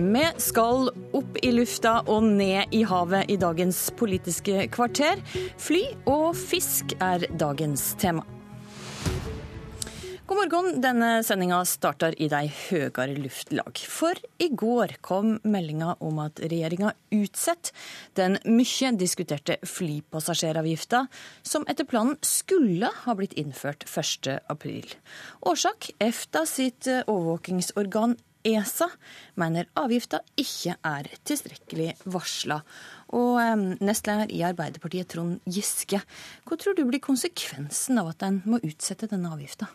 Vi skal opp i lufta og ned i havet i dagens Politiske kvarter. Fly og fisk er dagens tema. God morgen. Denne sendinga starter i de høyere luftlag. For i går kom meldinga om at regjeringa utsetter den mye diskuterte flypassasjeravgifta, som etter planen skulle ha blitt innført 1.4. Årsak EFTA sitt overvåkingsorgan ESA mener avgifta ikke er tilstrekkelig varsla. Og nestleder i Arbeiderpartiet, Trond Giske, hva tror du blir konsekvensen av at en må utsette denne avgifta?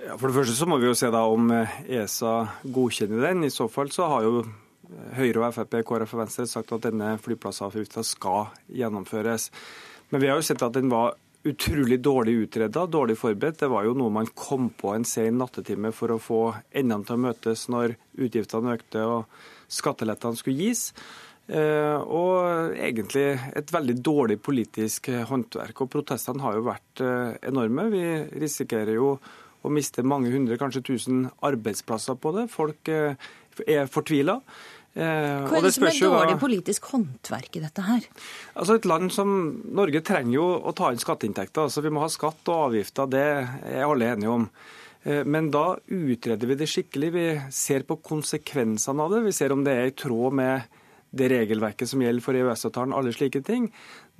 Ja, for det første så må vi jo se da om eh, ESA godkjenner den. I så fall så har jo eh, Høyre og Frp, KrF og Venstre sagt at denne flyplassavgifta skal gjennomføres. Men vi har jo sett at den var utrolig dårlig utreda, dårlig forberedt. Det var jo noe man kom på en sen nattetime for å få endene til å møtes når utgiftene økte og skattelettene skulle gis. Eh, og egentlig et veldig dårlig politisk håndverk. Og protestene har jo vært enorme. Vi risikerer jo å miste mange hundre, kanskje tusen arbeidsplasser på det. Folk eh, er fortvila. Eh, Hva er det, som er dårlig politisk håndverk i dette her? Altså Et land som Norge trenger jo å ta inn skatteinntekter. altså Vi må ha skatt og avgifter, det er alle enige om. Eh, men da utreder vi det skikkelig. Vi ser på konsekvensene av det. Vi ser om det er i tråd med det regelverket som gjelder for EØS-avtalen, alle slike ting.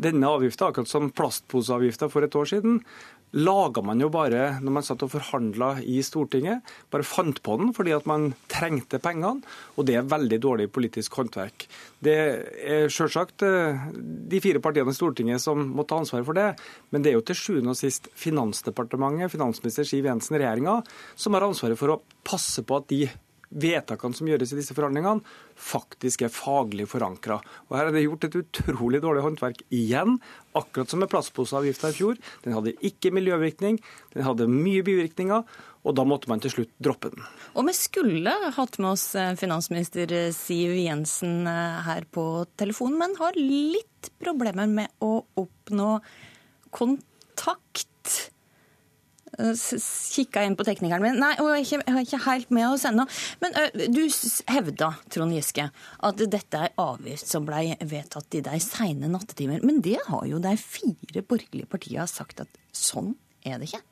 Denne avgifta, akkurat som plastposeavgifta for et år siden, laga man jo bare når man satt og forhandla i Stortinget. Bare fant på den fordi at man trengte pengene, og det er veldig dårlig politisk håndverk. Det er selvsagt eh, de fire partiene i Stortinget som må ta ansvar for det, men det er jo til sjuende og sist Finansdepartementet, finansminister Siv Jensen, regjeringa, som har ansvaret for å passe på at de vedtakene som gjøres i disse forhandlingene, faktisk er faglig forankra. Her er det gjort et utrolig dårlig håndverk igjen, akkurat som med plastposeavgifta i fjor. Den hadde ikke miljøvirkning, den hadde mye bivirkninger. Og da måtte man til slutt droppe den. Og vi skulle hatt med oss eh, finansminister Siv Jensen eh, her på telefonen, men har litt problemer med å oppnå kontakt kikka inn på teknikeren min. Nei, hun er ikke, er ikke helt med oss ennå. Men du hevda, Trond Giske, at dette er avgift som ble vedtatt i de seine nattetimer. Men det har jo de fire borgerlige partiene sagt at sånn er det ikke.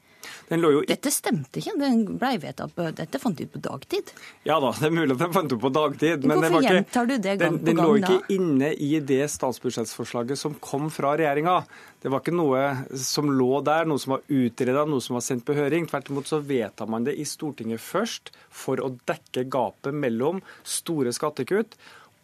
Dette stemte ikke. Den ble vedtatt på, Dette fant de ut på dagtid. Ja da, det er mulig at de fant ut på dagtid. Men Hvorfor ikke, gjentar du det gang den, den på gang da? Den lå ikke inne i det statsbudsjettsforslaget som kom fra regjeringa. Det var ikke noe som lå der, noe som var utreda, noe som var sendt på høring. Tvert imot så vedtar man det i Stortinget først for å dekke gapet mellom store skattekutt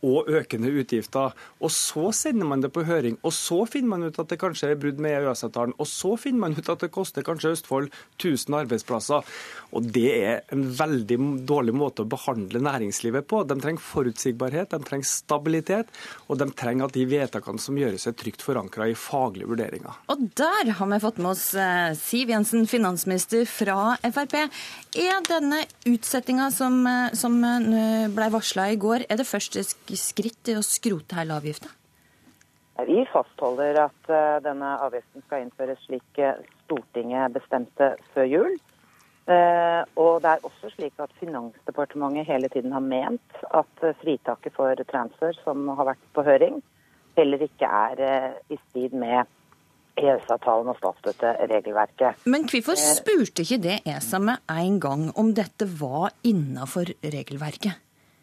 og økende utgifter. Og så sender man det på høring, og så finner man ut at det kanskje er brudd med EØS-avtalen. Og så finner man ut at det koster kanskje Østfold 1000 arbeidsplasser. Og det er en veldig dårlig måte å behandle næringslivet på. De trenger forutsigbarhet, de trenger stabilitet, og de trenger at de vedtakene som gjøres, er trygt forankra i faglige vurderinger. Og der har vi fått med oss eh, Siv Jensen, finansminister fra Frp. Er denne utsettinga som, eh, som eh, ble varsla i går, er det første skritt å skrote hele avgifta? Vi fastholder at uh, denne avgiften skal innføres slik uh, Stortinget bestemte før jul. Uh, og det er også slik at Finansdepartementet hele tiden har ment at fritaket for transfer som har vært på høring, heller ikke er i strid med EØS-avtalen og statsstøtteregelverket. Men hvorfor spurte ikke det ESA med en gang om dette var innafor regelverket?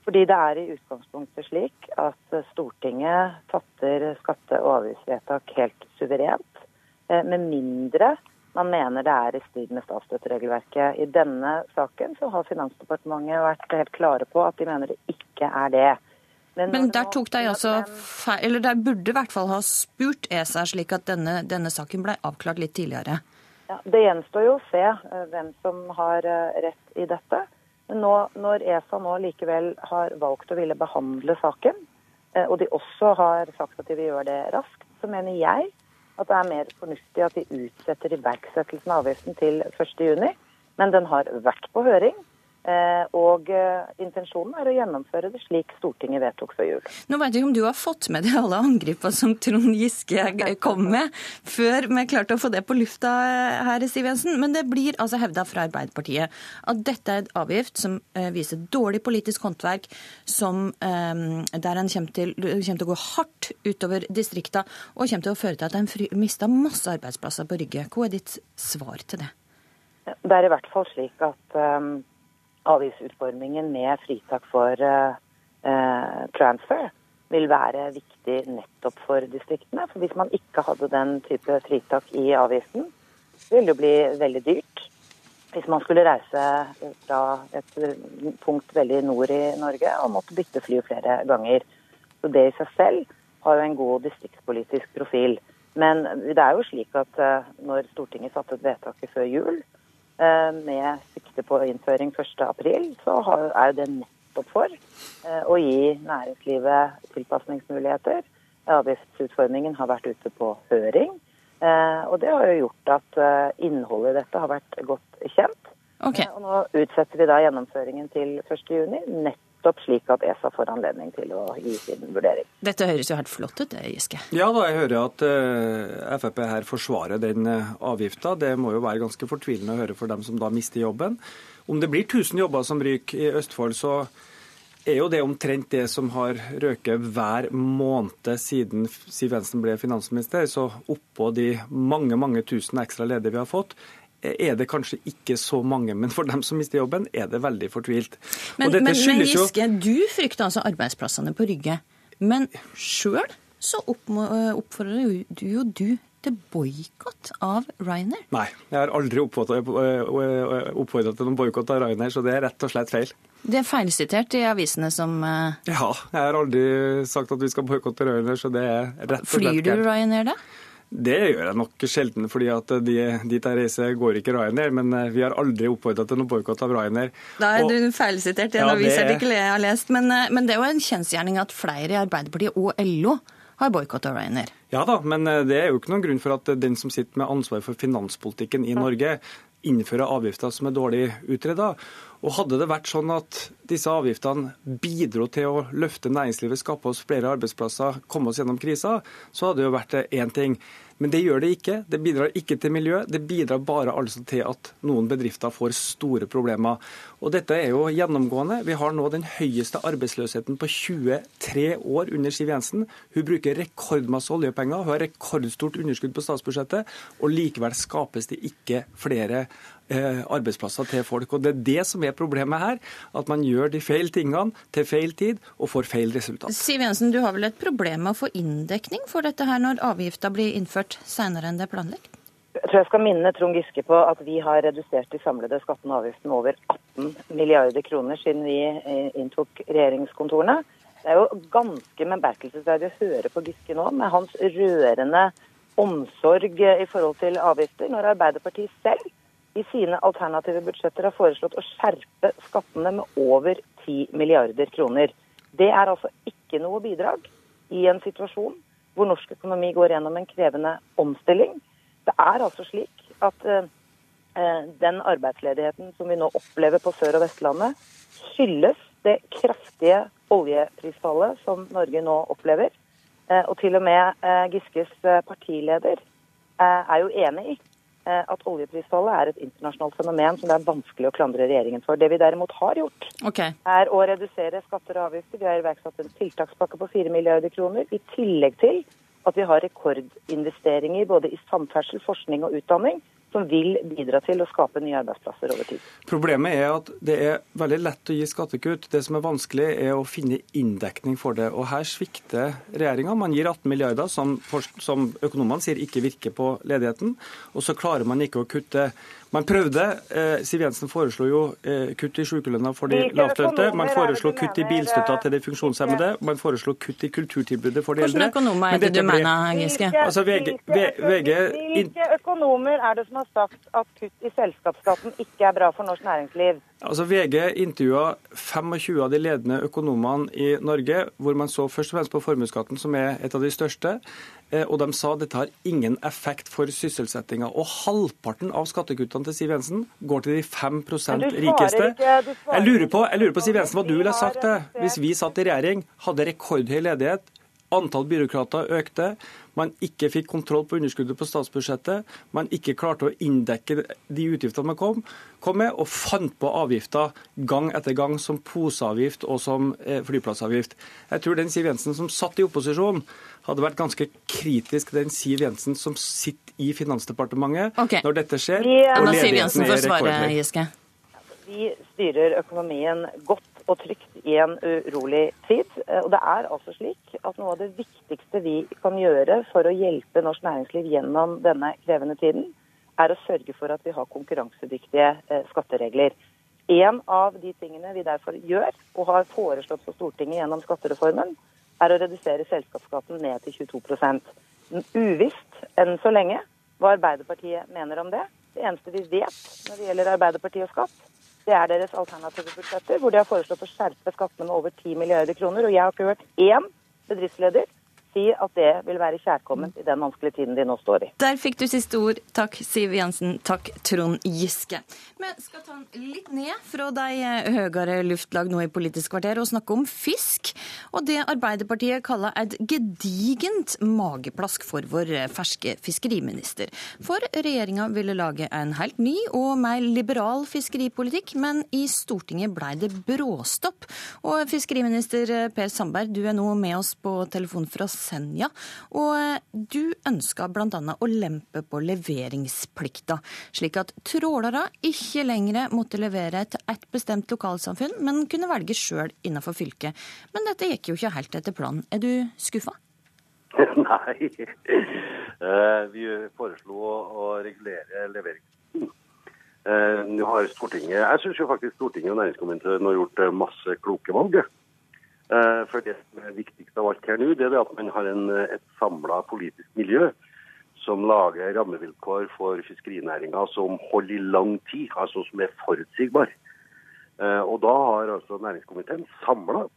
Fordi det er i utgangspunktet slik at Stortinget fatter skatte- og avgiftsvedtak helt suverent, eh, med mindre man mener det er i strid med statsstøtteregelverket. I denne saken så har Finansdepartementet vært helt klare på at de mener det ikke er det. Men, Men der tok de altså feil, eller de burde i hvert fall ha spurt ESA, slik at denne, denne saken ble avklart litt tidligere? Ja, det gjenstår jo å se eh, hvem som har eh, rett i dette. Men nå, når ESA nå likevel har valgt å ville behandle saken, eh, og de også har sagt at de vil gjøre det raskt, så mener jeg at det er mer fornuftig at de utsetter iverksettelsen av avgiften til 1.6. Men den har vært på høring. Eh, og eh, intensjonen er å gjennomføre det slik Stortinget vedtok før jul. Nå vet jeg ikke om du har fått med deg alle angrepene som Trond Giske kom med, før vi klarte å få det på lufta her, Siv Jensen. Men det blir altså hevda fra Arbeiderpartiet at dette er et avgift som eh, viser dårlig politisk håndverk, som, der en kommer til, kommer til, å gå hardt utover distrikta, og kommer til å føre til at en mister masse arbeidsplasser på Rygge. Hva er ditt svar til det? Det er i hvert fall slik at um avgiftsutformingen med fritak for eh, eh, transfer vil være viktig nettopp for distriktene. For hvis man ikke hadde den type fritak i avgiften, så ville det bli veldig dyrt. Hvis man skulle reise fra et punkt veldig nord i Norge og måtte bytte fly flere ganger. Så det i seg selv har jo en god distriktspolitisk profil. Men det er jo slik at eh, når Stortinget fattet vedtaket før jul, Eh, med sikte på innføring 1.4, så er det nettopp for eh, å gi næringslivet tilpasningsmuligheter. Avgiftsutformingen har vært ute på høring. Eh, og det har jo gjort at innholdet i dette har vært godt kjent. Okay. Og nå utsetter vi da gjennomføringen til 1.6, nettopp nettopp slik at ESA får anledning til å gi sin vurdering. Dette høres jo helt flott ut, det, Giske. Ja da, jeg hører at uh, Frp her forsvarer den uh, avgifta. Det må jo være ganske fortvilende å høre for dem som da mister jobben. Om det blir 1000 jobber som ryker i Østfold, så er jo det omtrent det som har røket hver måned siden Siv Jensen ble finansminister. Så oppå de mange, mange tusen ekstra ledige vi har fått, er det kanskje ikke så mange. Men for dem som mister jobben, er det veldig fortvilt. Men, men, men Giske, du frykter altså arbeidsplassene på Rygge. Men sjøl så oppfordrer du jo du til boikott av Ryanair? Nei, jeg har aldri oppfordret til noen boikott av Ryanair, så det er rett og slett feil. Det er feilsitert i avisene som Ja, jeg har aldri sagt at vi skal boikotte Ryanair, så det er rett og slett Flyr du Ryanair, da? Det gjør jeg nok sjelden, fordi at de, dit jeg reiser går ikke Ryanair. Men eh, vi har aldri oppfordra til noen boikott av Ryanair. Da er og, du feilsitert i en ja, avisartikkel jeg har lest. Men, eh, men, det er jo en kjensgjerning at flere i Arbeiderpartiet og LO har boikotta Ryanair. Ja da, men eh, det er jo ikke noen grunn for at den som sitter med ansvar for finanspolitikken i Norge, innfører avgifter som er dårlig utreda. Og Hadde det vært sånn at disse avgiftene bidro til å løfte næringslivet, skape oss flere arbeidsplasser, komme oss gjennom krisa, så hadde det jo vært én ting. Men det gjør det ikke. Det bidrar ikke til miljø. Det bidrar bare altså til at noen bedrifter får store problemer. Og Dette er jo gjennomgående. Vi har nå den høyeste arbeidsløsheten på 23 år under Siv Jensen. Hun bruker rekordmasse oljepenger, hun har rekordstort underskudd på statsbudsjettet, og likevel skapes det ikke flere Eh, arbeidsplasser til folk. Og Det er det som er problemet her. At man gjør de feil tingene til feil tid og får feil resultat. Siv Jensen, du har vel et problem med å få inndekning for dette her når avgifta blir innført senere enn det er planlagt? Jeg tror jeg skal minne Trond Giske på at vi har redusert de samlede skattene og avgiftene over 18 milliarder kroner siden vi eh, inntok regjeringskontorene. Det er jo ganske bemerkelsesverdig å høre på Giske nå, med hans rørende omsorg i forhold til avgifter, når Arbeiderpartiet selv i sine alternative budsjetter har foreslått å skjerpe skattene med over 10 milliarder kroner. Det er altså ikke noe bidrag i en situasjon hvor norsk økonomi går gjennom en krevende omstilling. Det er altså slik at eh, eh den arbeidsledigheten som vi nå opplever på Sør- og Vestlandet, skyldes det kraftige oljeprisfallet som Norge nå opplever. Eh, og til og med Giskes partileder er jo enig i at oljeprisfallet er et internasjonalt fenomen som det er vanskelig å klandre regjeringen for. Det vi derimot har gjort, okay. er å redusere skatter og avgifter. Vi har iverksatt en tiltakspakke på 4 milliarder kroner, i tillegg til at vi har rekordinvesteringer både i samferdsel, forskning og utdanning som vil bidra til å skape nye arbeidsplasser over tid. Problemet er at det er veldig lett å gi skattekutt. Det som er vanskelig, er å finne inndekning for det. Og Her svikter regjeringa. Man gir 18 milliarder, som, som økonomene sier ikke virker på ledigheten. Og så klarer man ikke å kutte man prøvde. Eh, Siv Jensen foreslo jo eh, kutt i sykelønna for de lavtlønte. Man foreslo kutt i bilstøtta til de funksjonshemmede. Man foreslo kutt i kulturtilbudet for de eldre. Hvilke økonomer er det du mener, Giske? Altså, VG, VG, Hvilke økonomer er det som har sagt at kutt i selskapsskatten ikke er bra for norsk næringsliv? Altså VG intervjua 25 av de ledende økonomene i Norge, hvor man så først og fremst på formuesskatten, som er et av de største. Eh, og de sa dette har ingen effekt for sysselsettinga. Og halvparten av skattekuttene til Siv Jensen går til de 5% rikeste. Jeg lurer, på, jeg lurer på Siv Jensen, hva du ville sagt det hvis vi satt i regjering, hadde rekordhøy ledighet, antall byråkrater økte, man ikke fikk kontroll på underskuddet på statsbudsjettet, man ikke klarte å inndekke de utgiftene man kom, kom med, og fant på avgifter gang etter gang som poseavgift og som eh, flyplassavgift. Jeg tror den Siv Jensen som satt i opposisjon, hadde vært ganske kritisk til den Siv Jensen som sitter i Finansdepartementet okay. når dette skjer. Vi, og ledigheten er rekordhøy. Vi styrer økonomien godt og trygt i en urolig tid. Og det er altså slik at noe av det viktigste vi kan gjøre for å hjelpe norsk næringsliv gjennom denne krevende tiden, er å sørge for at vi har konkurransedyktige eh, skatteregler. En av de tingene vi derfor gjør, og har foreslått for Stortinget gjennom skattereformen, er å redusere selskapsskatten ned til 22% Uvisst enn så lenge hva Arbeiderpartiet mener om det. Det eneste vi vet når det gjelder Arbeiderpartiet og skatt, det er deres alternative budsjetter, hvor de har foreslått å skjerpe skattene med over 10 milliarder kroner. Og jeg har ikke hørt én bedriftsleder si at det vil være kjærkomment i den vanskelige tiden de nå står i. Der fikk du siste ord. Takk, Siv Jensen. Takk, Trond Giske. Vi skal ta den litt ned fra de høyere luftlag nå i Politisk kvarter og snakke om fisk. Og det Arbeiderpartiet kaller et gedigent mageplask for vår ferske fiskeriminister. For regjeringa ville lage en helt ny og mer liberal fiskeripolitikk, men i Stortinget blei det bråstopp. Og fiskeriminister Per Sandberg, du er nå med oss på telefon fra Senja. Og eh, du ønska bl.a. å lempe på leveringsplikta, slik at trålere ikke lenger måtte levere til ett bestemt lokalsamfunn, men kunne velge sjøl innenfor fylket. Men dette gikk jo ikke helt etter planen. Er du skuffa? Nei. Eh, vi foreslo å regulere leveringsplikten. Eh, nå har Stortinget, Jeg syns faktisk Stortinget og næringskomiteen har gjort masse kloke valg. Eh, for det som er viktigst av alt her nå, det er at man har en, et samla politisk miljø som lager rammevilkår for fiskerinæringa som holder i lang tid, altså som er forutsigbar. Eh, og da har altså næringskomiteen samla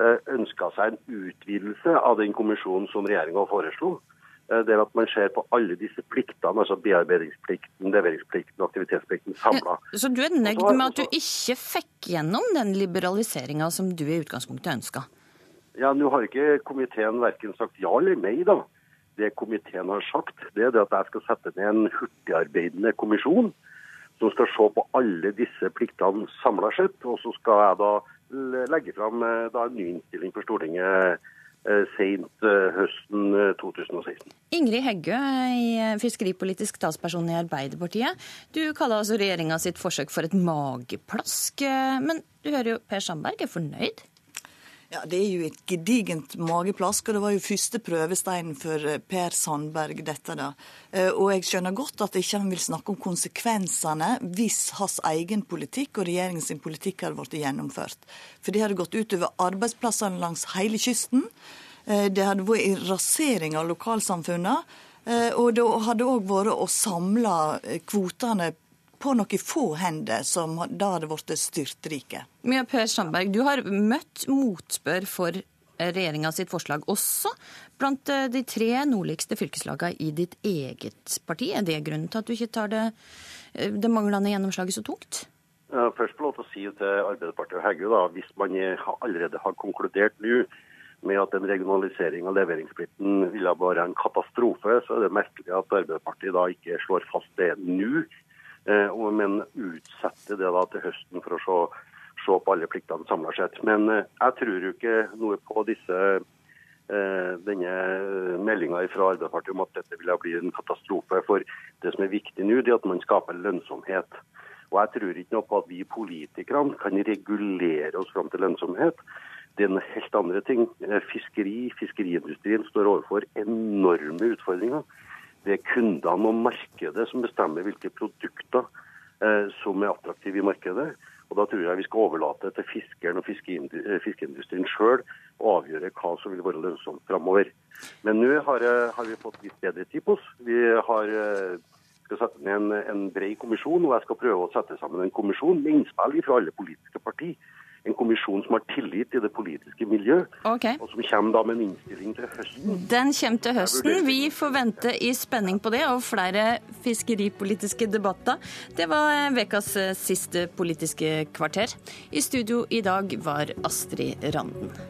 eh, ønska seg en utvidelse av den kommisjonen som regjeringa foreslo. Eh, det er at man ser på alle disse pliktene, altså bearbeidingsplikten, leveringsplikten aktivitetsplikten samla. Så du er nøyd med at du ikke fikk gjennom den liberaliseringa som du i utgangspunktet ønska? Ja, nå har ikke komiteen verken sagt ja eller nei, da. Det komiteen har sagt, det er at jeg skal sette ned en hurtigarbeidende kommisjon som skal se på alle disse pliktene samla sett. Og så skal jeg da legge fram eh, da, en ny innstilling for Stortinget Eh, sent eh, høsten 2016. Eh, Ingrid Heggø, fiskeripolitisk talsperson i Arbeiderpartiet. Du kaller altså regjeringa sitt forsøk for et mageplask. Men du hører jo Per Sandberg er fornøyd? Ja, Det er jo et gedigent mageplask, og det var jo første prøvesteinen for eh, Per Sandberg, dette da. Eh, og jeg skjønner godt at ikke han vil snakke om konsekvensene hvis hans egen politikk og regjeringens politikk hadde blitt gjennomført. For det hadde gått utover arbeidsplassene langs hele kysten. Eh, det hadde vært en rasering av lokalsamfunnene. Og det hadde òg vært å samle kvotene på noen få hender som da hadde blitt styrtrike. Mia Per Sandberg, du har møtt motspør for regjeringa sitt forslag, også blant eh, de tre nordligste fylkeslagene i ditt eget parti. Er det grunnen til at du ikke tar det, eh, det manglende gjennomslaget så tungt? Først få lov til å si til Arbeiderpartiet og Heggø, da, hvis man allerede har konkludert nå med at en regionalisering av leveringsplikten ville være en katastrofe, så er det merkelig at Arbeiderpartiet da ikke slår fast det nå Eh, men utsette det da til høsten for å se, se på alle pliktene samla sett. Men eh, jeg tror jo ikke noe på disse eh, denne meldinga fra Arbeiderpartiet om at dette ville bli en katastrofe. For det som er viktig nå, det er at man skaper lønnsomhet. Og jeg tror ikke noe på at vi politikerne kan regulere oss fram til lønnsomhet. Det er en helt andre ting. Fiskeri, fiskeriindustrien står overfor enorme utfordringer. Det er kundene og markedet som bestemmer hvilke produkter eh, som er attraktive i markedet. Og Da tror jeg vi skal overlate til fiskeren og eh, fiskeindustrien sjøl å avgjøre hva som vil være lønnsomt framover. Men nå har, har, vi fått litt bedre tid på oss. Vi har, eh, skal sette ned en, en bred kommisjon, og jeg skal prøve å sette sammen en kommisjon med innspill fra alle politiske partier kommisjon som har tillit i det politiske miljø, okay. og som kommer da med en innstilling til høsten. Den kommer til høsten. Vi får vente i spenning på det, og flere fiskeripolitiske debatter. Det var ukas siste Politiske kvarter. I studio i dag var Astrid Randen.